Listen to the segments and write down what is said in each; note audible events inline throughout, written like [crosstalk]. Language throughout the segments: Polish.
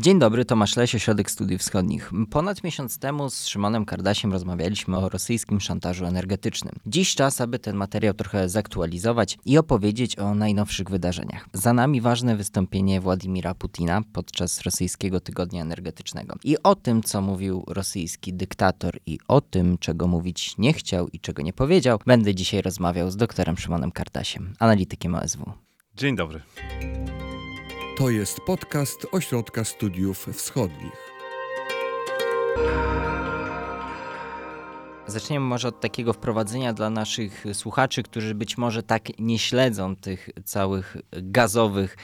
Dzień dobry, Tomasz Lesie, Środek Studiów Wschodnich. Ponad miesiąc temu z Szymonem Kardasiem rozmawialiśmy o rosyjskim szantażu energetycznym. Dziś czas, aby ten materiał trochę zaktualizować i opowiedzieć o najnowszych wydarzeniach. Za nami ważne wystąpienie Władimira Putina podczas rosyjskiego tygodnia energetycznego. I o tym, co mówił rosyjski dyktator i o tym, czego mówić nie chciał i czego nie powiedział, będę dzisiaj rozmawiał z doktorem Szymonem Kardasiem, analitykiem OSW. Dzień dobry. To jest podcast Ośrodka Studiów Wschodnich. Zaczniemy może od takiego wprowadzenia dla naszych słuchaczy, którzy być może tak nie śledzą tych całych gazowych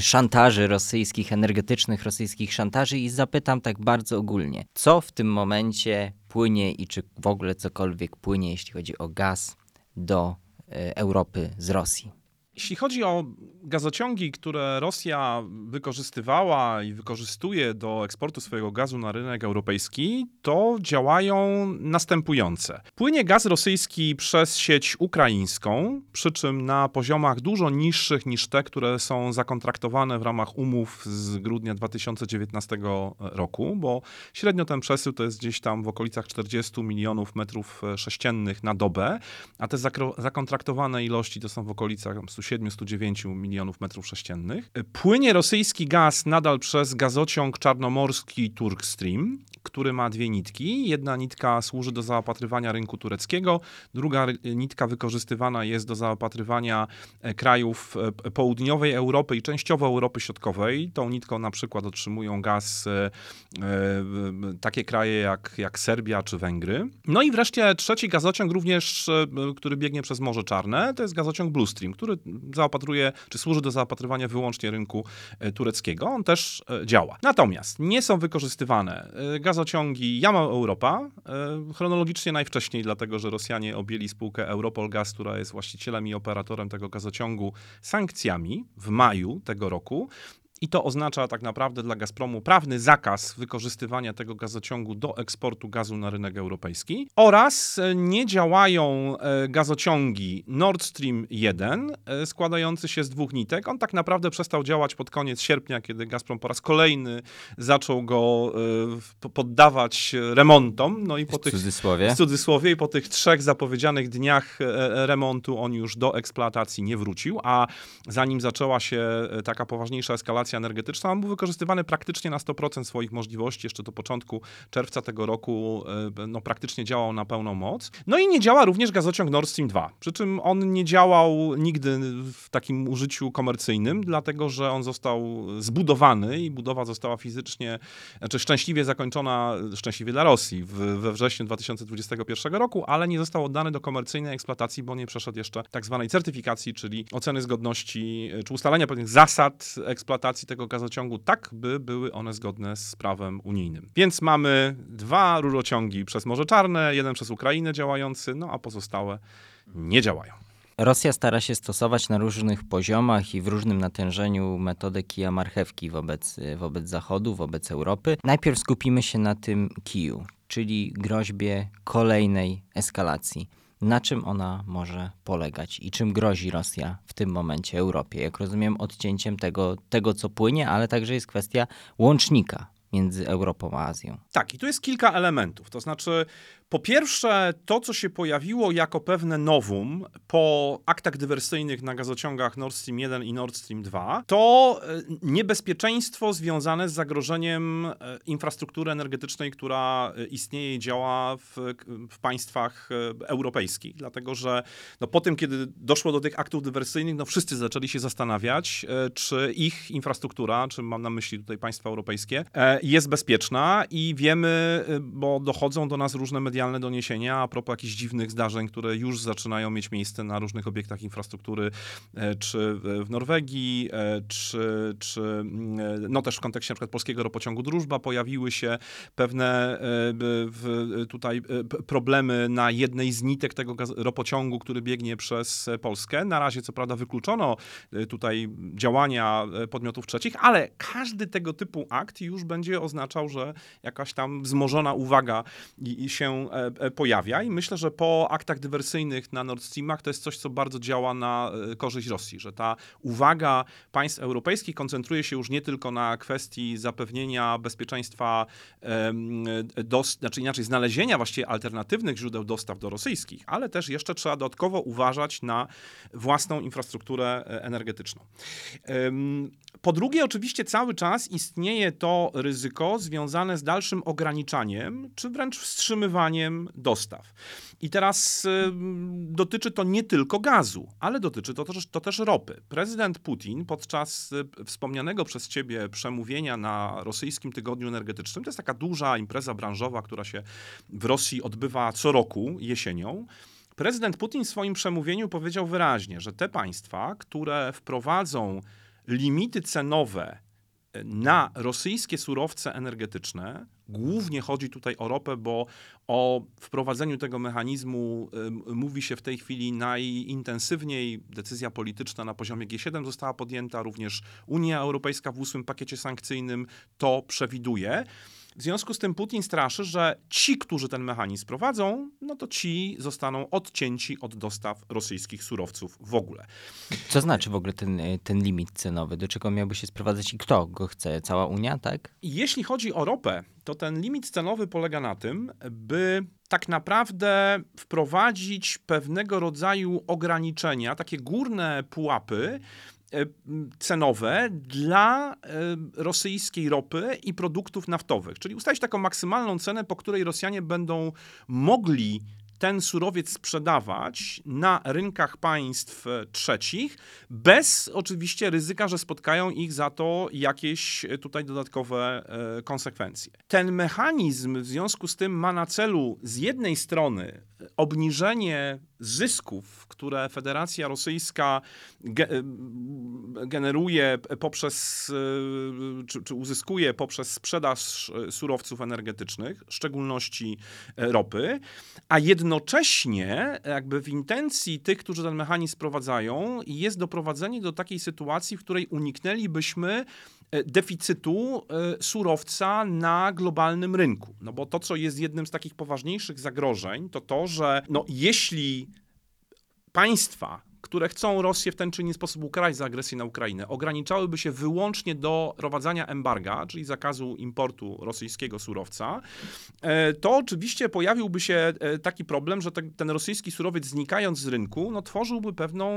szantaży rosyjskich, energetycznych rosyjskich szantaży i zapytam tak bardzo ogólnie, co w tym momencie płynie i czy w ogóle cokolwiek płynie, jeśli chodzi o gaz do e, Europy z Rosji? Jeśli chodzi o gazociągi, które Rosja wykorzystywała i wykorzystuje do eksportu swojego gazu na rynek europejski, to działają następujące. Płynie gaz rosyjski przez sieć ukraińską, przy czym na poziomach dużo niższych niż te, które są zakontraktowane w ramach umów z grudnia 2019 roku, bo średnio ten przesył to jest gdzieś tam w okolicach 40 milionów metrów sześciennych na dobę, a te zakontraktowane ilości to są w okolicach 709 milionów metrów sześciennych. Płynie rosyjski gaz nadal przez gazociąg czarnomorski Turkstream, który ma dwie nitki. Jedna nitka służy do zaopatrywania rynku tureckiego, druga nitka wykorzystywana jest do zaopatrywania e, krajów e, południowej Europy i częściowo Europy Środkowej. Tą nitką na przykład otrzymują gaz e, takie kraje jak, jak Serbia czy Węgry. No i wreszcie trzeci gazociąg również, który biegnie przez Morze Czarne, to jest gazociąg Blue Stream, który zaopatruje, czy służy do zaopatrywania wyłącznie rynku tureckiego. On też działa. Natomiast nie są wykorzystywane gazociągi Jamał Europa, e, chronologicznie najwcześniej, dlatego że Rosjanie objęli spółkę Europol Gaz, która jest właścicielem i operatorem tego gazociągu, sankcjami w maju tego roku. I to oznacza tak naprawdę dla Gazpromu prawny zakaz wykorzystywania tego gazociągu do eksportu gazu na rynek europejski oraz e, nie działają e, gazociągi Nord Stream 1 e, składający się z dwóch nitek. On tak naprawdę przestał działać pod koniec sierpnia, kiedy Gazprom po raz kolejny zaczął go poddawać remontom. No i po w tych cudzysłowie. w cudzysłowie i po tych trzech zapowiedzianych dniach remontu on już do eksploatacji nie wrócił, a zanim zaczęła się taka poważniejsza eskalacja energetyczna, on był wykorzystywany praktycznie na 100% swoich możliwości. Jeszcze do początku czerwca tego roku e, no, praktycznie działał na pełną moc. No i nie działa również gazociąg Nord Stream 2. Przy czym on nie działał nigdy w takim użyciu komercyjnym, dlatego że on został zbudowany i budowa została fizycznie, znaczy szczęśliwie zakończona, szczęśliwie dla Rosji, w, we wrześniu 2021 roku, ale nie został oddany do komercyjnej eksploatacji, bo nie przeszedł jeszcze tak zwanej certyfikacji, czyli oceny zgodności, czy ustalenia pewnych zasad eksploatacji tego gazociągu tak, by były one zgodne z prawem unijnym. Więc mamy dwa rurociągi przez Morze Czarne, jeden przez Ukrainę działający, no a pozostałe nie działają. Rosja stara się stosować na różnych poziomach i w różnym natężeniu metodę kija marchewki wobec, wobec Zachodu, wobec Europy. Najpierw skupimy się na tym kiju, czyli groźbie kolejnej eskalacji na czym ona może polegać i czym grozi Rosja w tym momencie Europie. Jak rozumiem, odcięciem tego, tego co płynie, ale także jest kwestia łącznika między Europą a Azją. Tak, i tu jest kilka elementów. To znaczy, po pierwsze, to, co się pojawiło jako pewne nowum po aktach dywersyjnych na gazociągach Nord Stream 1 i Nord Stream 2, to e, niebezpieczeństwo związane z zagrożeniem e, infrastruktury energetycznej, która e, istnieje i działa w, w państwach europejskich. Dlatego, że no, po tym, kiedy doszło do tych aktów dywersyjnych, no, wszyscy zaczęli się zastanawiać, czy ich infrastruktura, czy mam na myśli tutaj państwa europejskie, jest bezpieczna i wiemy, bo dochodzą do nas różne medialne medialne doniesienia a propos jakichś dziwnych zdarzeń, które już zaczynają mieć miejsce na różnych obiektach infrastruktury, e, czy w Norwegii, e, czy, czy mm, e, no też w kontekście przykład polskiego ropociągu Drużba pojawiły się pewne tutaj problemy na jednej z nitek tego ropociągu, który biegnie przez Polskę. Na razie co prawda wykluczono tutaj działania podmiotów trzecich, ale każdy tego typu akt już będzie oznaczał, że jakaś tam wzmożona uwaga i e, e, pojawia. I myślę, że po aktach dywersyjnych na Nord Streamach to jest coś, co bardzo działa na e, korzyść Rosji, że ta uwaga państw europejskich koncentruje się już nie tylko na kwestii zapewnienia bezpieczeństwa, dos, znaczy inaczej znalezienia właściwie alternatywnych źródeł dostaw do rosyjskich, ale też jeszcze trzeba dodatkowo uważać na własną infrastrukturę energetyczną. Po drugie, oczywiście cały czas istnieje to ryzyko związane z dalszym ograniczaniem, czy wręcz wstrzymywaniem dostaw. I teraz ym, dotyczy to nie tylko gazu, ale dotyczy to też, to też ropy. Prezydent Putin podczas y, wspomnianego przez ciebie przemówienia na rosyjskim tygodniu energetycznym, to jest taka duża impreza branżowa, która się w Rosji odbywa co roku jesienią, Prezydent Putin w swoim przemówieniu powiedział wyraźnie, że te państwa, które wprowadzą limity cenowe na rosyjskie surowce energetyczne, głównie chodzi tutaj o ropę, bo o wprowadzeniu tego mechanizmu ym, mówi się w tej chwili najintensywniej. Decyzja polityczna na poziomie G7 została podjęta, również Unia Europejska w ósmym pakiecie sankcyjnym to przewiduje. W związku z tym Putin straszy, że ci, którzy ten mechanizm prowadzą, no to ci zostaną odcięci od dostaw rosyjskich surowców w ogóle. Co znaczy w ogóle ten, y, ten limit cenowy? Do czego miałby się sprowadzać i kto go chce? Cała Unia, tak? Jeśli chodzi o ropę, to ten limit cenowy polega na tym, by tak naprawdę wprowadzić pewnego rodzaju ograniczenia, takie górne pułapy e, cenowe dla e, rosyjskiej ropy i produktów naftowych. Czyli ustalić taką maksymalną cenę, po której Rosjanie będą mogli ten surowiec sprzedawać na rynkach państw e, trzecich, bez oczywiście ryzyka, że spotkają ich za to jakieś e, tutaj dodatkowe e, konsekwencje. Ten mechanizm w związku z tym ma na celu z jednej strony e, obniżenie zysków, które Federacja Rosyjska ge- generuje poprzez, e, czy, czy uzyskuje poprzez sprzedaż e, surowców energetycznych, w szczególności e, ropy, a jednocześnie jakby w intencji tych, którzy ten mechanizm wprowadzają, jest doprowadzenie do takiej sytuacji, w której uniknęlibyśmy deficytu surowca na globalnym rynku. No bo to, co jest jednym z takich poważniejszych zagrożeń, to to, że no, jeśli państwa, które chcą Rosję w ten czy inny sposób ukarać za agresję na Ukrainę, ograniczałyby się wyłącznie do prowadzenia embarga, czyli zakazu importu rosyjskiego surowca, e, to oczywiście pojawiłby się e, taki problem, że te, ten rosyjski surowiec znikając z rynku, no tworzyłby pewną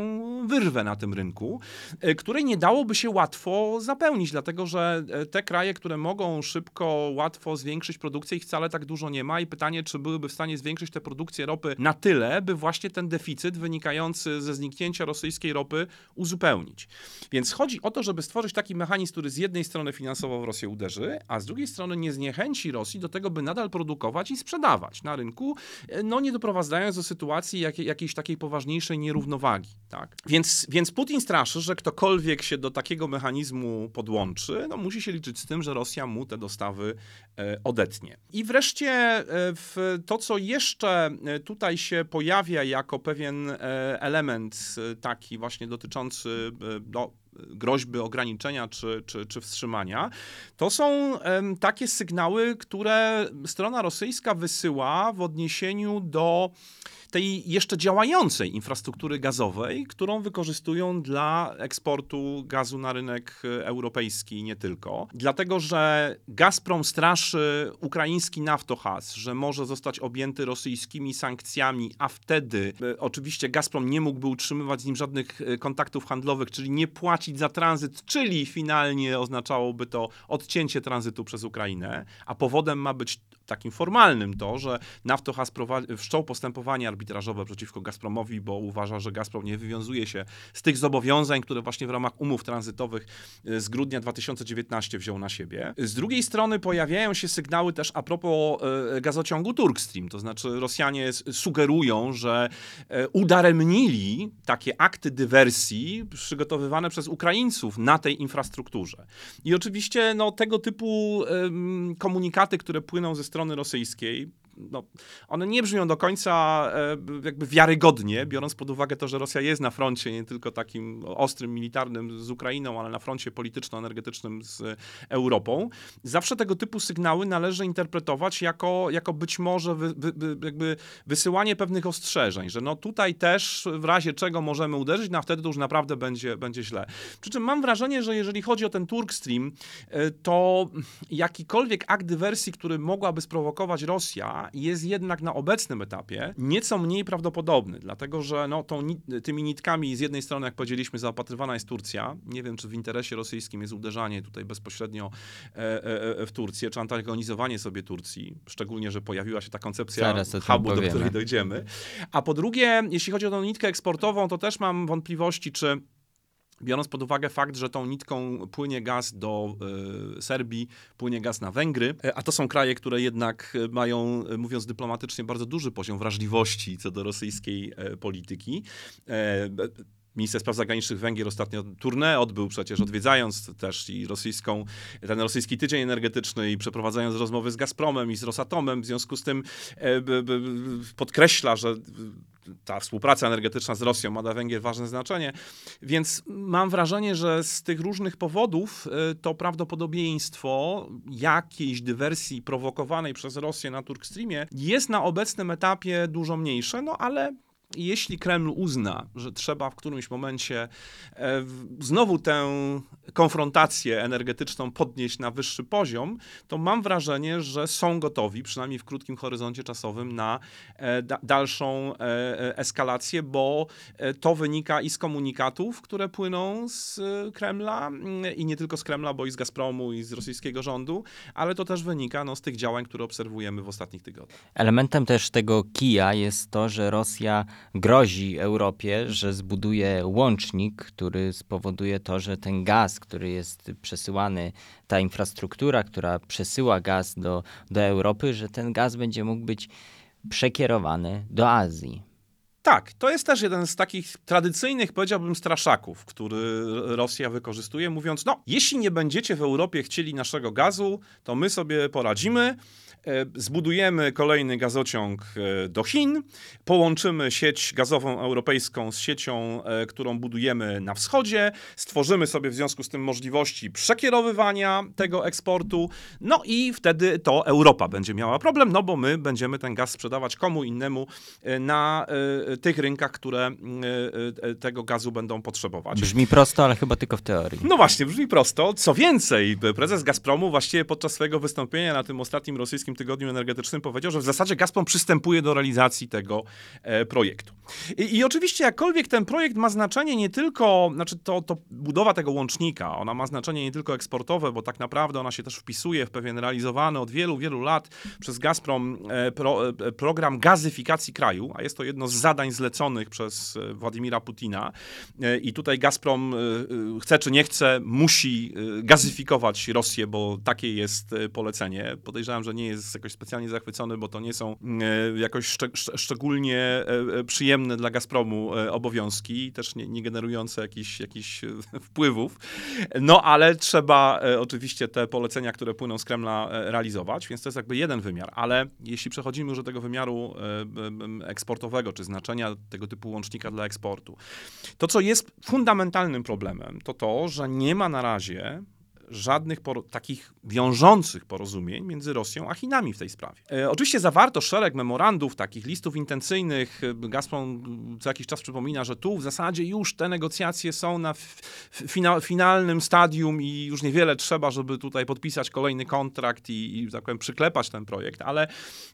wyrwę na tym rynku, e, której nie dałoby się łatwo zapełnić, dlatego że te kraje, które mogą szybko, łatwo zwiększyć produkcję, ich wcale tak dużo nie ma. I pytanie, czy byłyby w stanie zwiększyć tę produkcję ropy na tyle, by właśnie ten deficyt wynikający ze zniknięcia rosyjskiej ropy uzupełnić. Więc chodzi o to, żeby stworzyć taki mechanizm, który z jednej strony finansowo w Rosję uderzy, a z drugiej strony nie zniechęci Rosji do tego, by nadal produkować i sprzedawać na rynku, e, no nie doprowadzając do sytuacji jakiej, jakiejś takiej poważniejszej nierównowagi. Tak? Więc, więc Putin straszy, że ktokolwiek się do takiego mechanizmu podłączy, no musi się liczyć z tym, że Rosja mu te dostawy e, odetnie. I wreszcie e, to, co jeszcze tutaj się pojawia jako pewien element e, taki właśnie dotyczący e, groźby ograniczenia czy, czy, czy wstrzymania, to są takie sygnały, które strona rosyjska wysyła w odniesieniu do tej jeszcze działającej infrastruktury gazowej, którą wykorzystują dla eksportu gazu na rynek europejski i nie tylko. Dlatego, że Gazprom straszy ukraiński Naftogaz, że może zostać objęty rosyjskimi sankcjami, a wtedy e, oczywiście Gazprom nie mógłby utrzymywać z nim żadnych e, kontaktów handlowych, czyli nie płacić za tranzyt, czyli finalnie oznaczałoby to odcięcie tranzytu przez Ukrainę, a powodem ma być takim formalnym to, że prowadzi, wszczął postępowanie arbitrażowe przeciwko Gazpromowi, bo uważa, że Gazprom nie wywiązuje się z tych zobowiązań, które właśnie w ramach umów tranzytowych e, z grudnia 2019 wziął na siebie. Z drugiej strony pojawiają się sygnały też a propos e, gazociągu Turkstream, to znaczy Rosjanie sugerują, że e, udaremnili takie akty dywersji przygotowywane przez Ukraińców na tej infrastrukturze. I oczywiście no, tego typu komunikaty, które płyną ze strony rosyjskiej, no, one nie brzmią do końca e, jakby wiarygodnie, biorąc pod uwagę to, że Rosja jest na froncie, nie tylko takim ostrym, militarnym z Ukrainą, ale na froncie polityczno-energetycznym z Europą. Zawsze tego typu sygnały należy interpretować jako, jako być może wy, wy, jakby wysyłanie pewnych ostrzeżeń, że no tutaj też w razie czego możemy uderzyć, no a wtedy to już naprawdę będzie, będzie źle. Przy czym mam wrażenie, że jeżeli chodzi o ten Turk Stream, e, to jakikolwiek akt dywersji, który mogłaby sprowokować Rosja, jest jednak na obecnym etapie nieco mniej prawdopodobny, dlatego że no, tą, tymi nitkami z jednej strony, jak powiedzieliśmy, zaopatrywana jest Turcja. Nie wiem, czy w interesie rosyjskim jest uderzanie tutaj bezpośrednio e, e, w Turcję, czy antagonizowanie sobie Turcji, szczególnie, że pojawiła się ta koncepcja hubu, do której dojdziemy. A po drugie, jeśli chodzi o tą nitkę eksportową, to też mam wątpliwości, czy Biorąc pod uwagę fakt, że tą nitką płynie gaz do y, Serbii, płynie gaz na Węgry, a to są kraje, które jednak mają, mówiąc dyplomatycznie, bardzo duży poziom wrażliwości co do rosyjskiej y, polityki. Y, Minister Spraw Zagranicznych Węgier ostatnio tournée odbył przecież, odwiedzając też i rosyjską, ten rosyjski tydzień energetyczny i przeprowadzając rozmowy z Gazpromem i z Rosatomem. W związku z tym e, podkreśla, że ta współpraca energetyczna z Rosją ma dla Węgier ważne znaczenie. Więc mam wrażenie, że z tych różnych powodów e, to prawdopodobieństwo jakiejś dywersji prowokowanej przez Rosję na Turkstreamie jest na obecnym etapie dużo mniejsze, no ale jeśli Kreml uzna, że trzeba w którymś momencie e, znowu tę konfrontację energetyczną podnieść na wyższy poziom, to mam wrażenie, że są gotowi, przynajmniej w krótkim horyzoncie czasowym, na e, dalszą e, eskalację, bo to wynika i z komunikatów, które płyną z Kremla i nie tylko z Kremla, bo i z Gazpromu, i z rosyjskiego rządu, ale to też wynika no, z tych działań, które obserwujemy w ostatnich tygodniach. Elementem też tego kija jest to, że Rosja grozi Europie, że zbuduje łącznik, który spowoduje to, że ten gaz, który jest przesyłany, ta infrastruktura, która przesyła gaz do, do Europy, że ten gaz będzie mógł być przekierowany do Azji. Tak, to jest też jeden z takich tradycyjnych, powiedziałbym, straszaków, który Rosja wykorzystuje, mówiąc: No, jeśli nie będziecie w Europie chcieli naszego gazu, to my sobie poradzimy. E, zbudujemy kolejny gazociąg e, do Chin, połączymy sieć gazową europejską z siecią, e, którą budujemy na wschodzie, stworzymy sobie w związku z tym możliwości przekierowywania tego eksportu, no i wtedy to Europa będzie miała problem, no bo my będziemy ten gaz sprzedawać komu innemu na tych rynkach, które tego gazu będą potrzebować. Brzmi prosto, ale chyba tylko w teorii. No właśnie, brzmi prosto. Co więcej, prezes Gazpromu właściwie podczas swojego wystąpienia na tym ostatnim rosyjskim tygodniu energetycznym powiedział, że w zasadzie Gazprom przystępuje do realizacji tego e, projektu. I, I, oczywiście jakkolwiek ten projekt ma znaczenie nie tylko, znaczy to, to budowa tego łącznika, ona ma znaczenie nie tylko eksportowe, bo tak naprawdę ona się też wpisuje w pewien realizowany od wielu, wielu lat przez Gazprom e, pro, e, program gazyfikacji kraju, a jest to jedno z zadań zleconych przez Władimira Putina. I tutaj Gazprom chce czy nie chce, musi gazyfikować Rosję, bo takie jest polecenie. Podejrzewam, że nie jest jest jakoś specjalnie zachwycony, bo to nie są e, jakoś szczeg szczególnie e, e, przyjemne dla Gazpromu obowiązki, też nie, nie generujące jakichś, jakichś [laughs] wpływów. No ale trzeba oczywiście te polecenia, które płyną z Kremla realizować, więc to jest jakby jeden wymiar. Ale jeśli przechodzimy już do tego wymiaru eksportowego, czy znaczenia tego typu łącznika dla eksportu, to co jest fundamentalnym problemem, to to, że nie ma na razie żadnych takich wiążących porozumień między Rosją a Chinami w tej sprawie. E, oczywiście zawarto szereg memorandów, takich listów intencyjnych. E, Gazprom co jakiś czas przypomina, że tu w zasadzie już te negocjacje są na fina finalnym stadium i już niewiele trzeba, żeby tutaj podpisać kolejny kontrakt i, i tak powiem, przyklepać ten projekt, ale,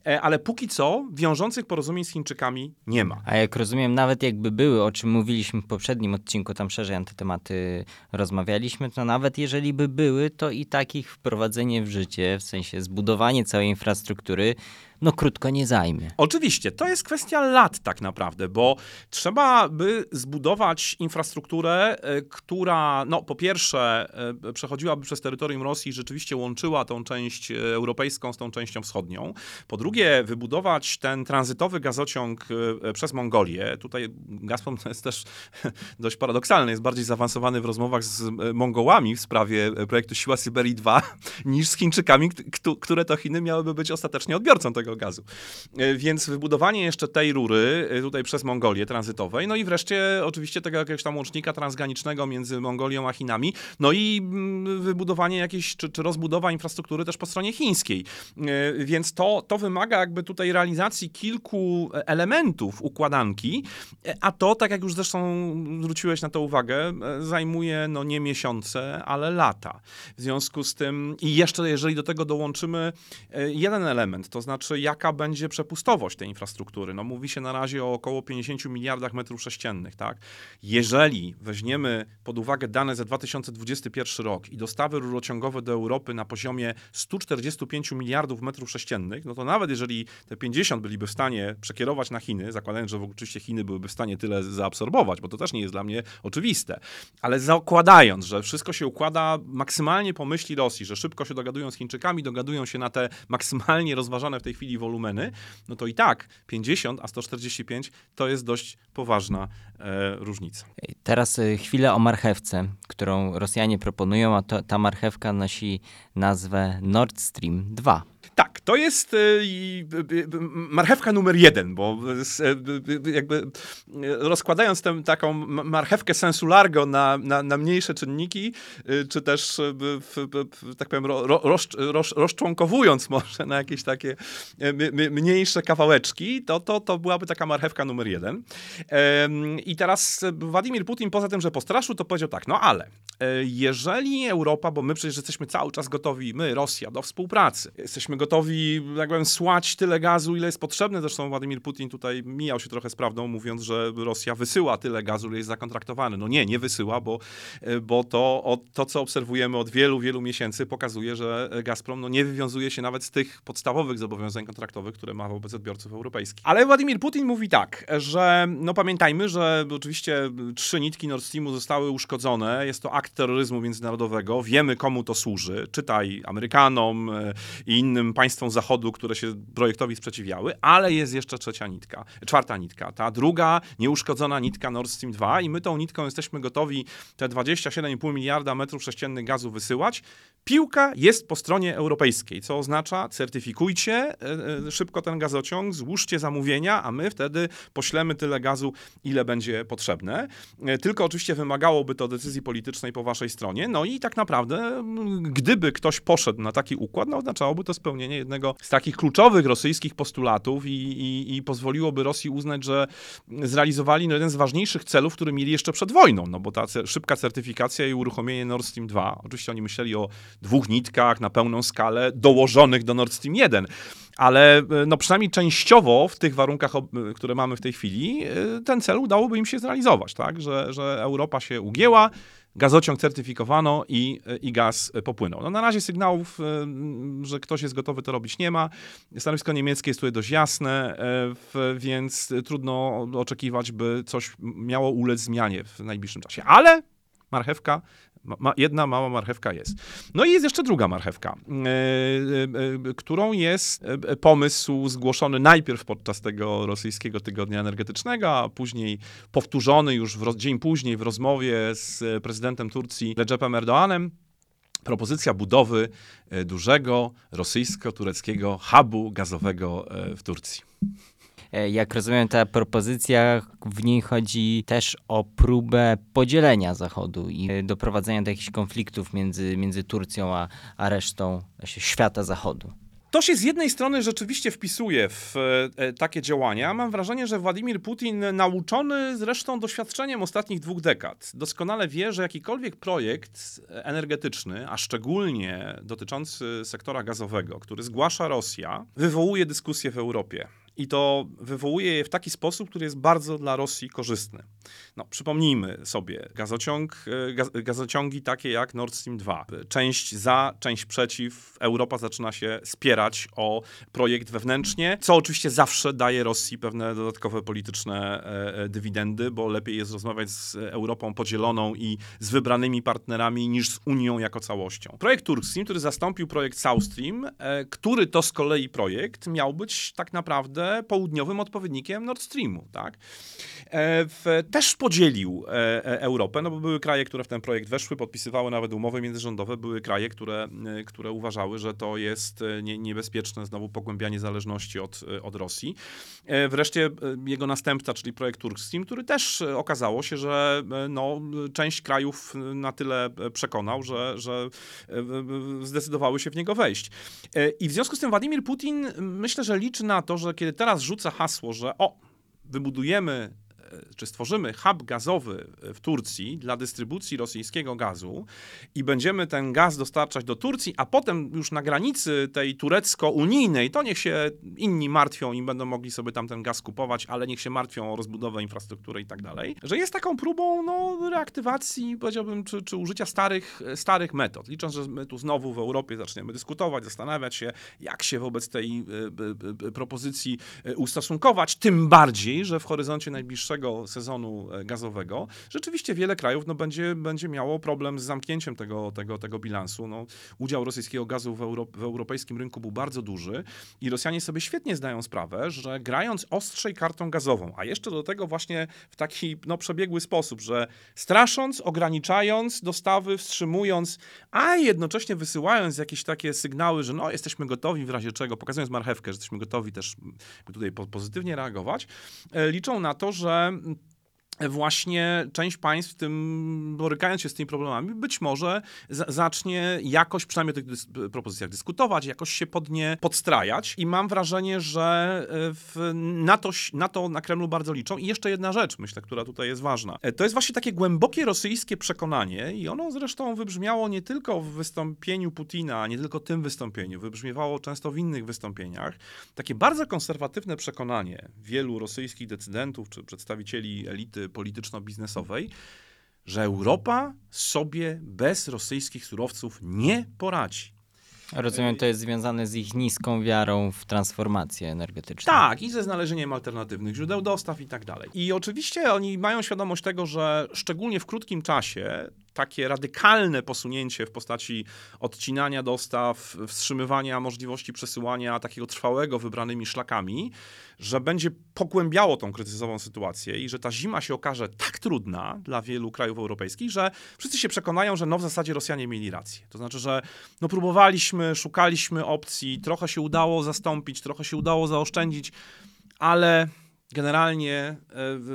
e, ale póki co wiążących porozumień z Chińczykami nie ma. A jak rozumiem, nawet jakby były, o czym mówiliśmy w poprzednim odcinku, tam szerzej antytematy rozmawialiśmy, to nawet jeżeli by były, były, to i takich wprowadzenie w życie, w sensie zbudowanie całej infrastruktury, no krótko nie zajmie. Oczywiście, to jest kwestia lat tak naprawdę, bo trzeba by zbudować infrastrukturę, e, która no po pierwsze e, przechodziłaby przez terytorium Rosji i rzeczywiście łączyła tą część e, europejską z tą częścią wschodnią. Po drugie, wybudować ten tranzytowy gazociąg przez Mongolię. Tutaj Gazprom jest też [laughs] dość paradoksalny, jest bardziej zaawansowany w rozmowach z Mongołami w sprawie projektu Siła Syberii 2 [laughs] niż z Chińczykami, które to Chiny miałyby być ostatecznie odbiorcą tego tego gazu. E, Więc wybudowanie jeszcze tej rury e, tutaj przez Mongolię tranzytowej, no i wreszcie oczywiście tego jakiegoś tam łącznika transgranicznego między Mongolią a Chinami, no i mm, wybudowanie jakiejś, czy, czy rozbudowa infrastruktury też po stronie chińskiej. E, Więc to, to wymaga jakby tutaj realizacji kilku elementów układanki, a to, tak jak już zresztą zwróciłeś na to uwagę, zajmuje no nie miesiące, ale lata. W związku z tym i jeszcze jeżeli do tego dołączymy jeden element, to znaczy jaka będzie przepustowość tej infrastruktury. No mówi się na razie o około 50 miliardach metrów sześciennych, tak? Jeżeli weźmiemy pod uwagę dane za 2021 rok i dostawy rurociągowe do Europy na poziomie 145 miliardów metrów sześciennych, no to nawet jeżeli te 50 byliby w stanie przekierować na Chiny, zakładając, że oczywiście Chiny byłyby w stanie tyle zaabsorbować, bo to też nie jest dla mnie oczywiste, ale zakładając, że wszystko się układa maksymalnie po myśli Rosji, że szybko się dogadują z Chińczykami, dogadują się na te maksymalnie rozważane w tej chwili wolumeny, no to i tak 50 a 145 to jest dość poważna e, różnica. Teraz y, chwilę o marchewce, którą Rosjanie proponują, a to, ta marchewka nosi nazwę Nord Stream 2. Tak, to jest e, marchewka numer jeden, bo e, jakby e, rozkładając tę taką marchewkę sensu largo na, na, na mniejsze czynniki, czy też tak powiem ro, ro, roz, roz, rozczłonkowując może na jakieś takie mniejsze kawałeczki, to, to, to byłaby taka marchewka numer jeden. I teraz Władimir Putin poza tym, że postraszył, to powiedział tak, no ale jeżeli Europa, bo my przecież jesteśmy cały czas gotowi, my, Rosja, do współpracy, jesteśmy gotowi, jak powiem, słać tyle gazu, ile jest potrzebne. Zresztą Władimir Putin tutaj mijał się trochę z prawdą, mówiąc, że Rosja wysyła tyle gazu, ile jest zakontraktowany. No nie, nie wysyła, bo, e, bo to, to, co obserwujemy od wielu, wielu miesięcy, pokazuje, że Gazprom no, nie wywiązuje się nawet z tych podstawowych zobowiązań kontraktowych, które ma wobec odbiorców europejskich. Ale Władimir Putin mówi tak, że no pamiętajmy, że oczywiście trzy nitki Nord Streamu zostały uszkodzone. Jest to akt terroryzmu międzynarodowego. Wiemy, komu to służy. Czytaj Amerykanom e, i innym państwom Zachodu, które się projektowi sprzeciwiały, ale jest jeszcze trzecia nitka, czwarta nitka. Ta druga, nieuszkodzona nitka Nord Stream 2 i my tą nitką jesteśmy gotowi te 27,5 miliarda metrów sześciennych gazu wysyłać. Piłka jest po stronie europejskiej, co oznacza certyfikujcie e, e, szybko ten gazociąg, złóżcie zamówienia, a my wtedy poślemy tyle gazu, ile będzie potrzebne. E, Tylko oczywiście wymagałoby to decyzji politycznej po waszej stronie. No i tak naprawdę, gdyby ktoś poszedł na taki układ, no oznaczałoby to spełnienie jednego z takich kluczowych rosyjskich postulatów i, i, i pozwoliłoby Rosji uznać, że zrealizowali no, jeden z ważniejszych celów, który mieli jeszcze przed wojną, no bo ta szybka certyfikacja i uruchomienie Nord Stream 2. Oczywiście oni myśleli o dwóch nitkach na pełną skalę dołożonych do Nord Stream 1. Ale e, no przynajmniej częściowo w tych warunkach, ob- które mamy w tej chwili, e, ten cel udałoby im się zrealizować, tak? Że, że Europa się ugięła, gazociąg certyfikowano i, i gaz popłynął. No na razie sygnałów, e, że ktoś jest gotowy to robić nie ma. Stanowisko niemieckie jest tutaj dość jasne, e, więc trudno oczekiwać, by coś miało ulec zmianie w najbliższym czasie. Ale marchewka ma, jedna mała marchewka jest. No i jest jeszcze druga marchewka, e, e, e, którą jest pomysł zgłoszony najpierw podczas tego rosyjskiego tygodnia energetycznego, a później powtórzony już w dzień później w rozmowie z prezydentem Turcji Recepem Erdoğanem. Propozycja budowy dużego rosyjsko-tureckiego hubu gazowego w Turcji. E, Jak rozumiem, ta propozycja, w niej chodzi też o próbę podzielenia Zachodu i e, doprowadzenia do jakichś konfliktów między, między Turcją a, a resztą świata Zachodu. To się z jednej strony rzeczywiście wpisuje w e, takie działania. Mam wrażenie, że Władimir Putin, nauczony zresztą doświadczeniem ostatnich dwóch dekad, doskonale wie, że jakikolwiek projekt energetyczny, a szczególnie dotyczący sektora gazowego, który zgłasza Rosja, wywołuje dyskusję w Europie. I to wywołuje je w taki sposób, który jest bardzo dla Rosji korzystny. No, przypomnijmy sobie, gazociąg, e, gaz, gazociągi takie jak Nord Stream 2. Część za, część przeciw. Europa zaczyna się spierać o projekt wewnętrznie, co oczywiście zawsze daje Rosji pewne dodatkowe polityczne e, e, dywidendy, bo lepiej jest rozmawiać z Europą podzieloną i z wybranymi partnerami niż z Unią jako całością. Projekt Turkstream, który zastąpił projekt South Stream, który to z kolei projekt miał być tak naprawdę południowym odpowiednikiem Nord Streamu. Tak? E, w, też podzielił e, e, Europę, no bo były kraje, które w ten projekt weszły, podpisywały nawet umowy międzyrządowe, były kraje, które, które uważały, że to jest nie, niebezpieczne znowu pogłębianie zależności od, od Rosji. Wreszcie jego następca, czyli projekt Turk Stream, który też okazało się, że no, część krajów na tyle przekonał, że, że zdecydowały się w niego wejść. I w związku z tym Władimir Putin myślę, że liczy na to, że kiedy teraz rzuca hasło, że o, wybudujemy czy stworzymy hub gazowy w Turcji dla dystrybucji rosyjskiego gazu i będziemy ten gaz dostarczać do Turcji, a potem już na granicy tej turecko-unijnej, to niech się inni martwią i będą mogli sobie tam ten gaz kupować, ale niech się martwią o rozbudowę infrastruktury i tak dalej, że jest taką próbą no, reaktywacji, powiedziałbym, czy, czy użycia starych, starych metod. Licząc, że my tu znowu w Europie zaczniemy dyskutować, zastanawiać się, jak się wobec tej y, y, y, propozycji y, ustosunkować, tym bardziej, że w horyzoncie najbliższego sezonu e, gazowego rzeczywiście wiele krajów no, będzie, będzie miało problem z zamknięciem tego, tego, tego bilansu. No, udział rosyjskiego gazu w, euro, w europejskim rynku był bardzo duży i Rosjanie sobie świetnie zdają sprawę, że grając ostrzej kartą gazową, a jeszcze do tego właśnie w taki no, przebiegły sposób, że strasząc, ograniczając dostawy, wstrzymując, a jednocześnie wysyłając jakieś takie sygnały, że no, jesteśmy gotowi w razie czego, pokazując marchewkę, że jesteśmy gotowi też tutaj po- pozytywnie reagować, e, liczą na to, że Southampton właśnie część państw, w tym borykając się z tymi problemami, być może za- zacznie jakoś, przynajmniej o tych dys- propozycjach dyskutować, jakoś się pod nie podstrajać i mam wrażenie, że e, w, na, to, na to na Kremlu bardzo liczą. I jeszcze jedna rzecz, myślę, która tutaj jest ważna. E, To jest właśnie takie głębokie rosyjskie przekonanie i ono zresztą wybrzmiało nie tylko w wystąpieniu Putina, nie tylko tym wystąpieniu, wybrzmiewało często w innych wystąpieniach. Takie bardzo konserwatywne przekonanie wielu rosyjskich decydentów czy przedstawicieli elity polityczno-biznesowej, że Europa sobie bez rosyjskich surowców nie poradzi. Rozumiem, to jest związane z ich niską wiarą w transformację energetyczną. Tak, i ze znalezieniem alternatywnych źródeł dostaw i tak dalej. I oczywiście oni mają świadomość tego, że szczególnie w krótkim czasie takie radykalne posunięcie w postaci odcinania dostaw, wstrzymywania możliwości przesyłania takiego trwałego wybranymi szlakami, że będzie pogłębiało tą kryzysową sytuację i że ta zima się okaże tak trudna dla wielu krajów europejskich, że wszyscy się przekonają, że no w zasadzie Rosjanie mieli rację. To znaczy, że no próbowaliśmy, szukaliśmy opcji, trochę się udało zastąpić, trochę się udało zaoszczędzić, ale generalnie e,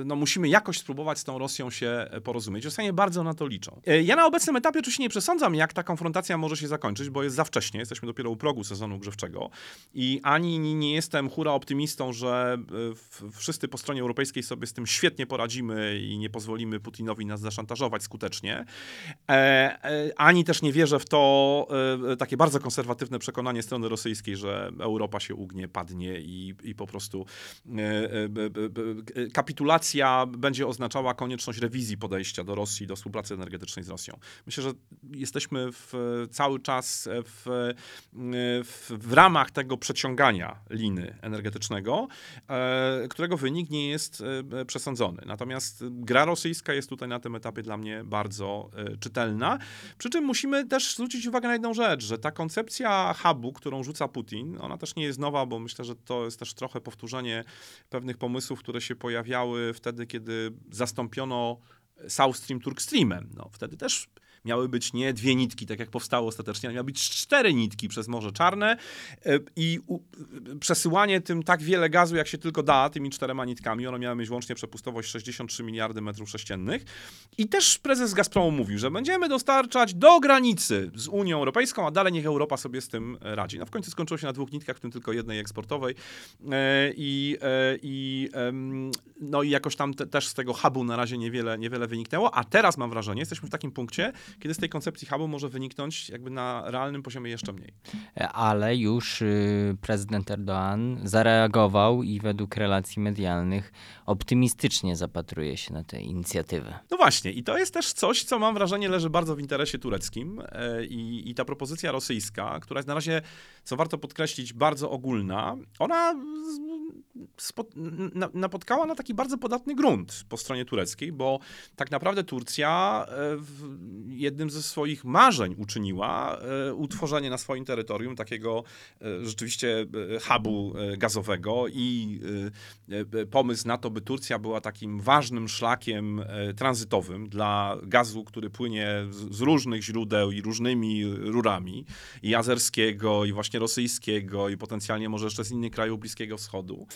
no, musimy jakoś spróbować z tą Rosją się e, porozumieć. Rosjanie bardzo na to liczą. E, Ja na obecnym etapie oczywiście nie przesądzam, jak ta konfrontacja może się zakończyć, bo jest za wcześnie, jesteśmy dopiero u progu sezonu grzewczego i ani nie- jestem hura optymistą, że wszyscy po stronie europejskiej sobie z tym świetnie poradzimy i nie pozwolimy Putinowi nas zaszantażować skutecznie. Ani też nie wierzę w to takie bardzo konserwatywne przekonanie strony rosyjskiej, że Europa się ugnie, padnie i, i po prostu kapitulacja będzie oznaczała konieczność rewizji podejścia do Rosji, do współpracy energetycznej z Rosją. Myślę, że jesteśmy w, cały czas w, w, w ramach tego przeciągania liny energetycznego, e, którego wynik nie jest e, przesądzony. Natomiast gra rosyjska jest tutaj na tym etapie dla mnie bardzo e, czytelna. Przy czym musimy też zwrócić uwagę na jedną rzecz, że ta koncepcja hubu, którą rzuca Putin, ona też nie jest nowa, bo myślę, że to jest też trochę powtórzenie pewnych pomysłów, które się pojawiały wtedy, kiedy zastąpiono South Stream Turk Streamem. No, wtedy też miały być nie dwie nitki, tak jak powstało ostatecznie, ale miały być cztery nitki przez Morze Czarne e, i u, przesyłanie tym tak wiele gazu, jak się tylko da, tymi czterema nitkami. One miały mieć łącznie przepustowość 63 miliardy metrów sześciennych. I też prezes Gazpromu mówił, że będziemy dostarczać do granicy z Unią Europejską, a dalej niech Europa sobie z tym e, radzi. No w końcu skończyło się na dwóch nitkach, w tym tylko jednej eksportowej. E, I, e, i, no i jakoś tam te, też z tego hubu na razie niewiele, niewiele wyniknęło, a teraz mam wrażenie, jesteśmy w takim punkcie, kiedy z tej koncepcji hubu może wyniknąć jakby na realnym poziomie jeszcze mniej. Ale już y, prezydent Erdoğan zareagował i według relacji medialnych optymistycznie zapatruje się na tę inicjatywę. No właśnie, i to jest też coś, co mam wrażenie leży bardzo w interesie tureckim e, i, i ta propozycja rosyjska, która jest na razie, co warto podkreślić, bardzo ogólna, ona na, napotkała na taki bardzo podatny grunt po stronie tureckiej, bo tak naprawdę Turcja e, w jednym ze swoich marzeń uczyniła e, utworzenie na swoim terytorium takiego e, rzeczywiście e, hubu gazowego i pomysł na to, by Turcja była takim ważnym szlakiem tranzytowym dla gazu, który płynie z, różnych źródeł i różnymi rurami, i azerskiego, i właśnie rosyjskiego, i potencjalnie może jeszcze z innych krajów Bliskiego Wschodu.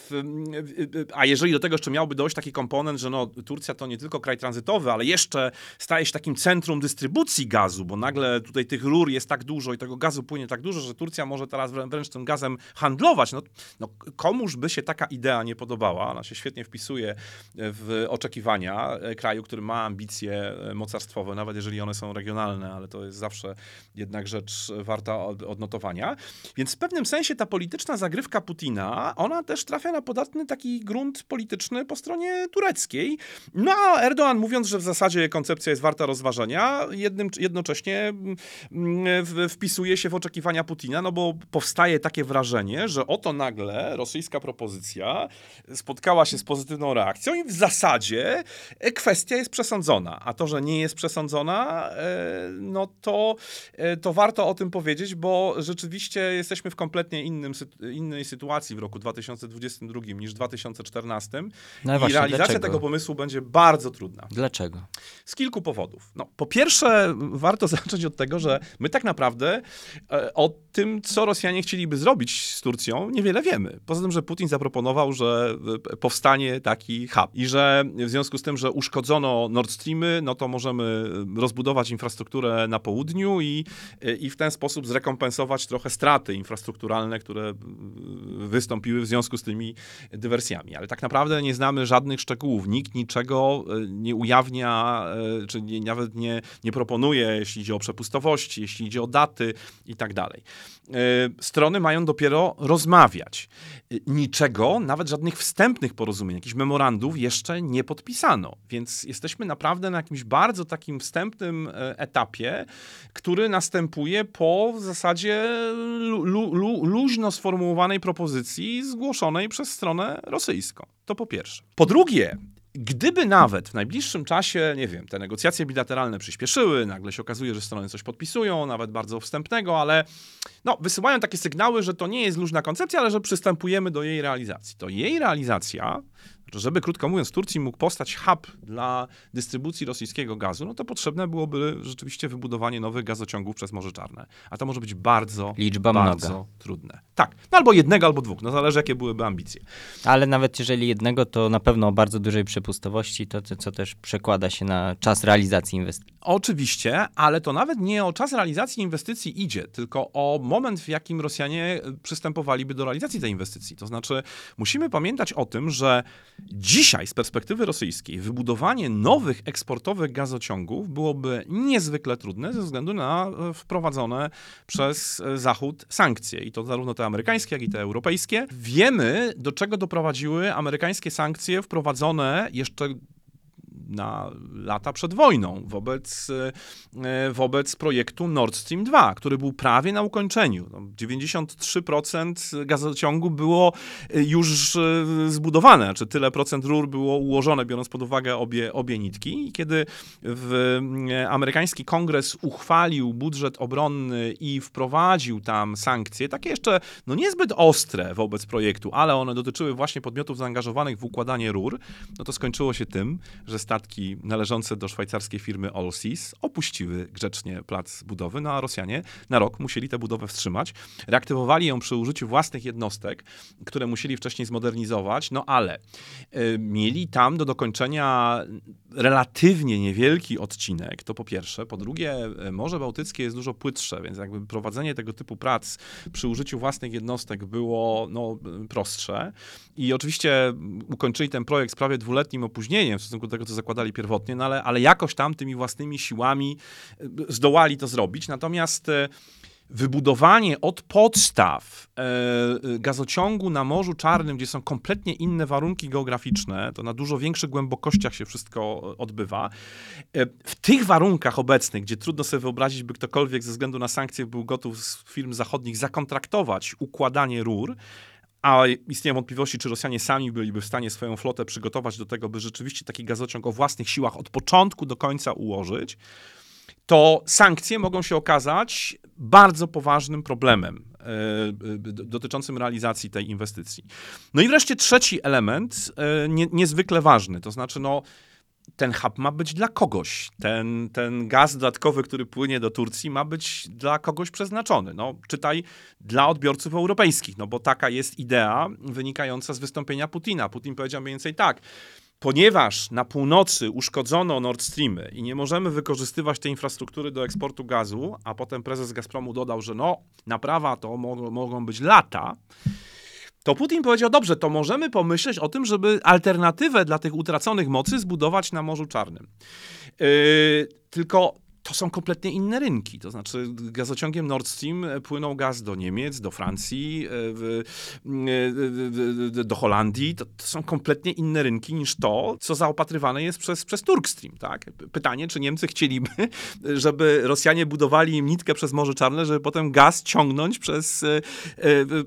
A jeżeli do tego jeszcze miałby dojść taki komponent, że no, Turcja to nie tylko kraj tranzytowy, ale jeszcze staje się takim centrum dystrybucji gazu, bo nagle tutaj tych rur jest tak dużo i tego gazu płynie tak dużo, że Turcja może teraz wrę- wręcz tym gazem handlować. No, no, komuż by się taka idea nie podobała? Ona się świetnie wpisuje w oczekiwania e, kraju, który ma ambicje e, mocarstwowe, nawet jeżeli one są regionalne, ale to jest zawsze jednak rzecz warta od- odnotowania. Więc w pewnym sensie ta polityczna zagrywka Putina, ona też trafia na podatny taki grunt polityczny po stronie tureckiej. No a Erdoğan mówiąc, że w zasadzie koncepcja jest warta rozważenia, jednym, jednocześnie mm, w- wpisuje się w oczekiwania Putina, no bo powstaje takie wrażenie, że oto nagle rosyjska propozycja spotkała się z pozytywną reakcją i w zasadzie e, kwestia jest przesądzona. A to, że nie jest przesądzona, e, no to, e, to warto o tym powiedzieć, bo rzeczywiście jesteśmy w kompletnie innym, innej sytuacji w roku 2022 niż 2014 No i właśnie, realizacja dlaczego? tego pomysłu będzie bardzo trudna. Dlaczego? Z kilku powodów. No, po pierwsze, warto [laughs] zacząć od tego, że my tak naprawdę e, o tym, co Rosjanie chcieliby zrobić z Turcją, niewiele wiemy. Poza tym, że Putin zaproponował, że e, powstanie taki hub i że w związku z tym, że uszkodzono Nord Streamy, no to możemy rozbudować infrastrukturę na południu i, e, i w ten sposób zrekompensować trochę straty infrastrukturalne, które e, wystąpiły w związku z tymi dywersjami. Ale tak naprawdę nie znamy żadnych szczegółów. Nikt niczego e, nie ujawnia, e, czy nie, nawet nie, nie proponuje, jeśli idzie o przepustowości, jeśli idzie o daty i tak dalej. E, Strony mają dopiero rozmawiać. E, Niczego, nawet żadnych wstępnych porozumień, jakichś memorandów jeszcze nie podpisano. Więc jesteśmy naprawdę na jakimś bardzo takim wstępnym e, etapie, który następuje po w zasadzie lu, lu, lu, luźno sformułowanej propozycji zgłoszonej przez stronę rosyjską. To po pierwsze. Po drugie, Gdyby nawet w najbliższym czasie, nie wiem, te negocjacje bilateralne przyspieszyły, nagle się okazuje, że strony coś podpisują, nawet bardzo wstępnego, ale no, wysyłają takie sygnały, że to nie jest luźna koncepcja, ale że przystępujemy do jej realizacji. To jej realizacja, żeby krótko mówiąc, w Turcji mógł powstać hub dla dystrybucji rosyjskiego gazu, no to potrzebne byłoby rzeczywiście wybudowanie nowych gazociągów przez Morze Czarne. A to może być bardzo, Liczba bardzo mnoga. trudne. Tak, no albo jednego, albo dwóch, no zależy jakie byłyby ambicje. Ale nawet jeżeli jednego, to na pewno o bardzo dużej przepustowości, to to- co też przekłada się na czas realizacji inwestycji. Oczywiście, ale to nawet nie o czas realizacji inwestycji idzie, tylko o moment, w jakim Rosjanie przystępowaliby do realizacji tej inwestycji. To znaczy, musimy pamiętać o tym, że dzisiaj z perspektywy rosyjskiej wybudowanie nowych eksportowych gazociągów byłoby niezwykle trudne ze względu na e, wprowadzone przez e, Zachód sankcje. I to zarówno te amerykańskie, jak i te europejskie. Wiemy, do czego doprowadziły amerykańskie sankcje wprowadzone jeszcze na lata przed wojną wobec, e, wobec projektu Nord Stream 2, który był prawie na ukończeniu. No, 93% gazociągu było e, już e, zbudowane, znaczy tyle procent rur było ułożone, biorąc pod uwagę obie, obie nitki. I kiedy w, amerykański kongres uchwalił budżet obronny i wprowadził tam sankcje, takie jeszcze no niezbyt ostre wobec projektu, ale one dotyczyły właśnie podmiotów zaangażowanych w układanie rur, no to skończyło się tym, że statki należące do szwajcarskiej firmy Allseas opuściły grzecznie plac budowy, no a Rosjanie na rok musieli tę budowę wstrzymać. Reaktywowali ją przy użyciu własnych jednostek, które musieli wcześniej zmodernizować, no ale y, mieli tam do dokończenia relatywnie niewielki odcinek, to po pierwsze. Po drugie, y, Morze Bałtyckie jest dużo płytsze, więc jakby prowadzenie tego typu prac przy użyciu własnych jednostek było no, prostsze. I oczywiście ukończyli ten projekt z prawie dwuletnim opóźnieniem w stosunku do tego, co zakładali pierwotnie, no ale, ale jakoś tam tymi własnymi siłami y, zdołali to zrobić. Natomiast y, wybudowanie od podstaw e, y, gazociągu na Morzu Czarnym, gdzie są kompletnie inne warunki geograficzne, to na dużo większych głębokościach się wszystko odbywa. E, w tych warunkach obecnych, gdzie trudno sobie wyobrazić, by ktokolwiek ze względu na sankcje był gotów z firm zachodnich zakontraktować układanie rur, a istnieją wątpliwości, czy Rosjanie sami byliby w stanie swoją flotę przygotować do tego, by rzeczywiście taki gazociąg o własnych siłach od początku do końca ułożyć, to sankcje mogą się okazać bardzo poważnym problemem e, e, dotyczącym realizacji tej inwestycji. No i wreszcie trzeci element, e, nie, niezwykle ważny, to znaczy no, ten hub ma być dla kogoś. Ten, ten gaz dodatkowy, który płynie do Turcji, ma być dla kogoś przeznaczony. No, czytaj dla odbiorców europejskich, no bo taka jest idea wynikająca z wystąpienia Putina. Putin powiedział mniej więcej tak. Ponieważ na północy uszkodzono Nord Streamy i nie możemy wykorzystywać tej infrastruktury do eksportu gazu, a potem prezes Gazpromu dodał, że no, naprawa to mogą, mogą być lata, to Putin powiedział, dobrze, to możemy pomyśleć o tym, żeby alternatywę dla tych utraconych mocy zbudować na Morzu Czarnym. Yy, tylko to są kompletnie inne rynki. To znaczy, gazociągiem Nord Stream płynął gaz do Niemiec, do Francji, e, w, e, e, do Holandii. To, to są kompletnie inne rynki niż to, co zaopatrywane jest przez, przez Turk Stream. Tak? Pytanie, czy Niemcy chcieliby, [laughs] żeby Rosjanie budowali im nitkę przez Morze Czarne, żeby potem gaz ciągnąć przez e,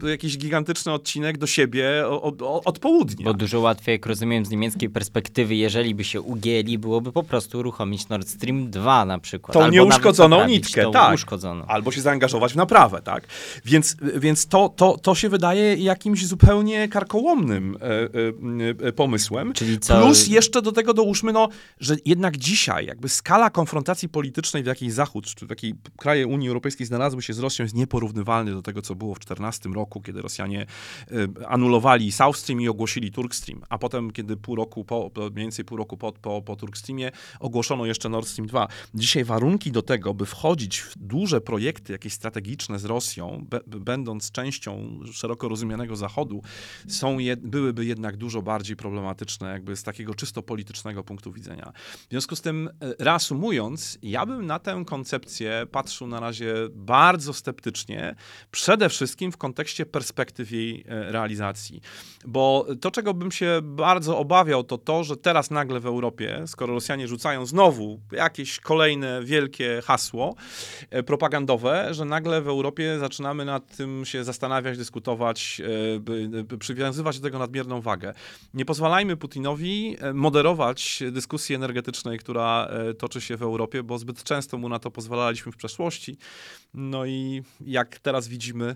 e, jakiś gigantyczny odcinek do siebie o, o, od południa. Bo dużo łatwiej, jak rozumiem, z niemieckiej perspektywy, jeżeli by się ugięli, byłoby po prostu uruchomić Nord Stream 2 na przykład. Tą Albo nieuszkodzoną nitkę, tak. uszkodzoną. Albo się zaangażować w naprawę, tak? Więc, więc to, to, to się wydaje jakimś zupełnie karkołomnym e, e, e, pomysłem. Czyli Plus jeszcze do tego dołóżmy, no, że jednak dzisiaj jakby skala konfrontacji politycznej, w jakiej Zachód, czy w jakiej kraje Unii Europejskiej znalazły się z Rosją jest nieporównywalny do tego, co było w 2014 roku, kiedy Rosjanie e, anulowali South Stream i ogłosili Turk Stream, a potem, kiedy pół roku po, mniej więcej pół roku po, po, po Turk Streamie ogłoszono jeszcze Nord Stream 2. Dzisiaj warunki do tego, by wchodzić w duże projekty jakieś strategiczne z Rosją, be, będąc częścią szeroko rozumianego Zachodu, są jed, byłyby jednak dużo bardziej problematyczne jakby z takiego czysto politycznego punktu widzenia. W związku z tym, e, reasumując, ja bym na tę koncepcję patrzył na razie bardzo sceptycznie, przede wszystkim w kontekście perspektyw jej e, realizacji. Bo to, czego bym się bardzo obawiał, to to, że teraz nagle w Europie, skoro Rosjanie rzucają znowu jakieś kolejne wielkie hasło e, propagandowe, że nagle w Europie zaczynamy nad tym się zastanawiać, dyskutować, e, przywiązywać do tego nadmierną wagę. Nie pozwalajmy Putinowi e, moderować dyskusji energetycznej, która toczy się w Europie, bo zbyt często mu na to pozwalaliśmy w przeszłości. No i jak teraz widzimy,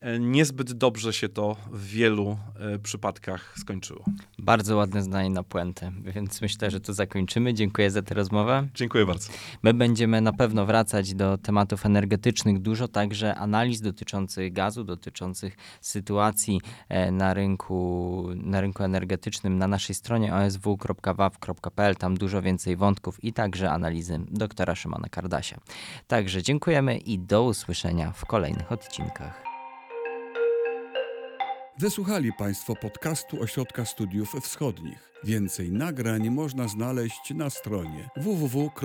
e, niezbyt dobrze się to w wielu e, przypadkach skończyło. Bardzo ładne zdanie na puentę, więc myślę, że tu zakończymy. Dziękuję za tę rozmowę. Dziękuję bardzo. My będziemy na pewno wracać do tematów energetycznych dużo, także analiz dotyczących gazu, dotyczących sytuacji e, na rynku, na rynku energetycznym na naszej stronie osw.waw.pl. Tam dużo więcej wątków i także analizy doktora Szymona Kardasia. Także dziękujemy i do usłyszenia w kolejnych odcinkach. Wysłuchali Państwo podcastu Ośrodka Studiów Wschodnich. Więcej nagrań można znaleźć na stronie www.osw.waw.pl.